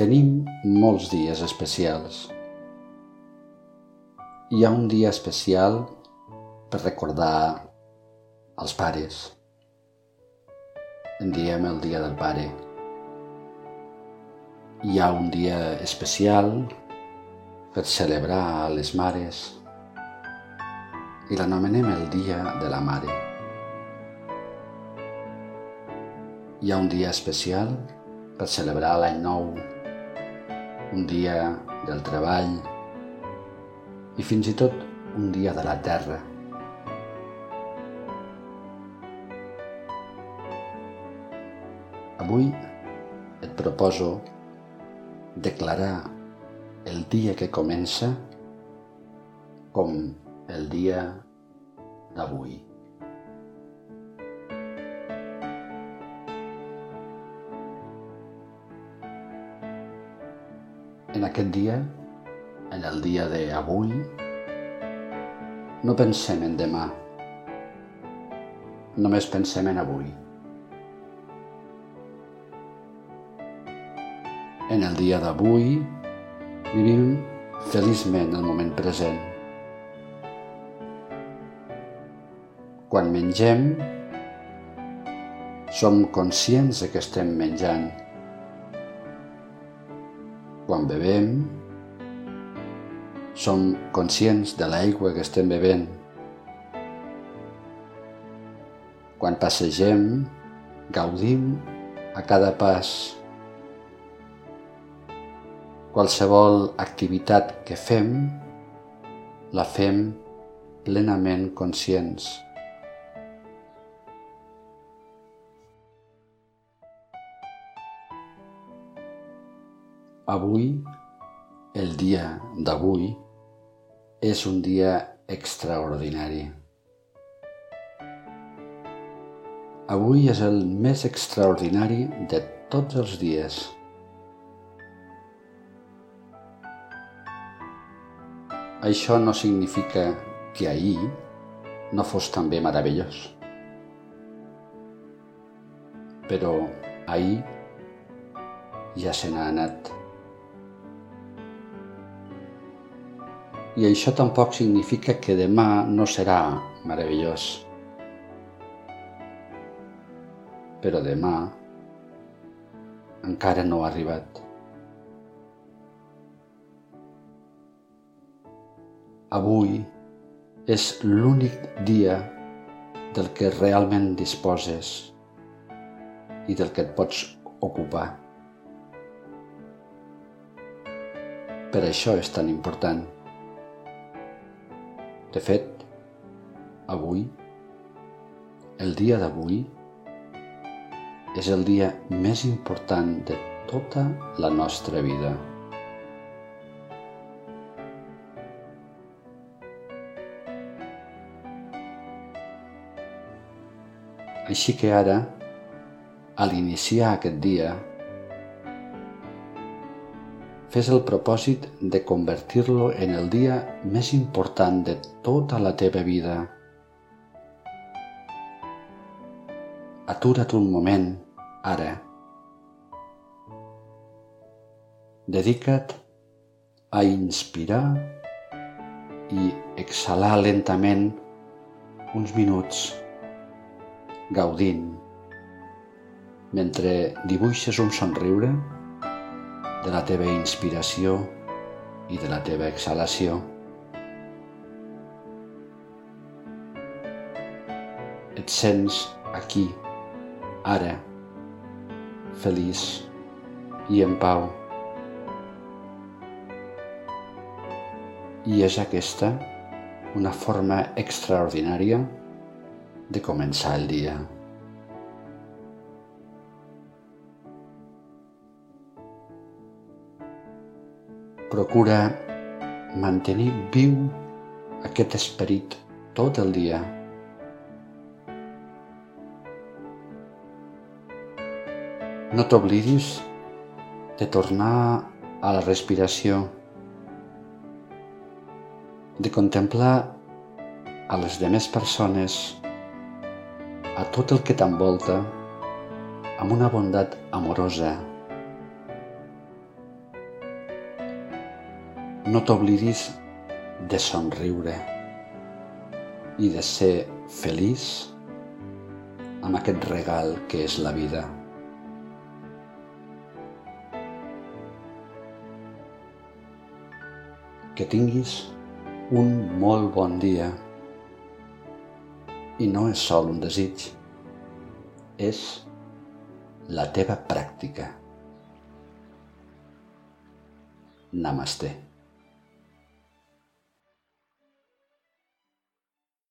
Tenim molts dies especials. Hi ha un dia especial per recordar els pares. En diem el Dia del Pare. Hi ha un dia especial per celebrar les mares i l'anomenem el Dia de la Mare. Hi ha un dia especial per celebrar l'any nou un dia del treball i fins i tot un dia de la terra. Avui et proposo declarar el dia que comença com el dia d'avui. En aquest dia, en el dia d'avui, no pensem en demà, només pensem en avui. En el dia d'avui vivim feliçment el moment present. Quan mengem, som conscients de que estem menjant quan bevem, som conscients de l'aigua que estem bevent. Quan passegem, gaudim a cada pas. Qualsevol activitat que fem, la fem plenament conscients. Avui, el dia d'avui, és un dia extraordinari. Avui és el més extraordinari de tots els dies. Això no significa que ahir no fos també meravellós. Però ahir ja se n'ha anat. I això tampoc significa que demà no serà meravellós. Però demà encara no ha arribat. Avui és l'únic dia del que realment disposes i del que et pots ocupar. Per això és tan important. De fet, avui, el dia d'avui, és el dia més important de tota la nostra vida. Així que ara, a l'iniciar aquest dia, fes el propòsit de convertir-lo en el dia més important de tota la teva vida. Atura't un moment, ara. Dedica't a inspirar i exhalar lentament uns minuts, gaudint, mentre dibuixes un somriure de la teva inspiració i de la teva exhalació. Et sents aquí, ara, feliç i en pau. I és aquesta una forma extraordinària de començar el dia. Procura mantenir viu aquest esperit tot el dia. No t'oblidis de tornar a la respiració, de contemplar a les demés persones, a tot el que t'envolta, amb una bondat amorosa no t'oblidis de somriure i de ser feliç amb aquest regal que és la vida. Que tinguis un molt bon dia. I no és sol un desig, és la teva pràctica. Namaste.